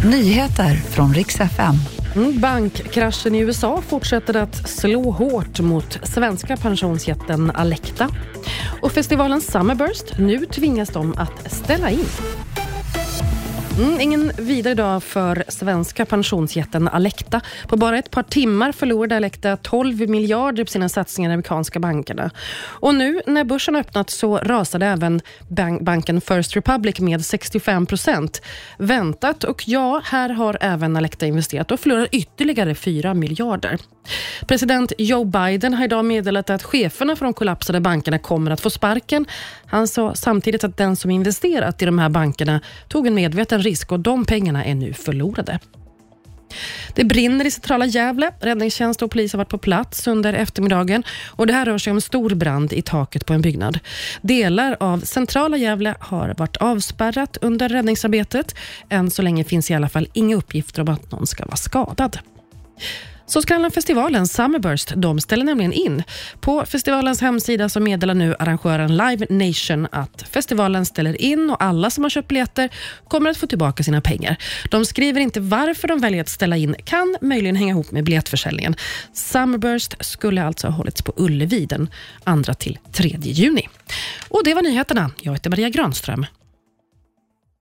Nyheter från riks FM. Mm, bankkraschen i USA fortsätter att slå hårt mot svenska pensionsjätten Alecta. Och festivalen Summerburst, nu tvingas de att ställa in. Mm, ingen vidare dag för svenska pensionsjätten Alecta. På bara ett par timmar förlorade Alecta 12 miljarder på sina satsningar i amerikanska bankerna. Och nu när börsen öppnat så rasade även bank banken First Republic med 65 procent. Väntat och ja, här har även Alecta investerat och förlorar ytterligare 4 miljarder. President Joe Biden har idag meddelat att cheferna för de kollapsade bankerna kommer att få sparken. Han sa samtidigt att den som investerat i de här bankerna tog en medveten risk och de pengarna är nu förlorade. Det brinner i centrala Gävle. Räddningstjänst och polis har varit på plats under eftermiddagen. Och Det här rör sig om en stor brand i taket på en byggnad. Delar av centrala Gävle har varit avspärrat under räddningsarbetet. Än så länge finns i alla fall inga uppgifter om att någon ska vara skadad. Så ska festivalen Summerburst de ställer nämligen in. På festivalens hemsida så meddelar nu arrangören Live Nation att festivalen ställer in och alla som har köpt biljetter kommer att få tillbaka sina pengar. De skriver inte varför de väljer att ställa in, kan möjligen hänga ihop med biljettförsäljningen. Summerburst skulle alltså ha hållits på Ullevi den 2 till 3 juni. Och Det var nyheterna. Jag heter Maria Granström.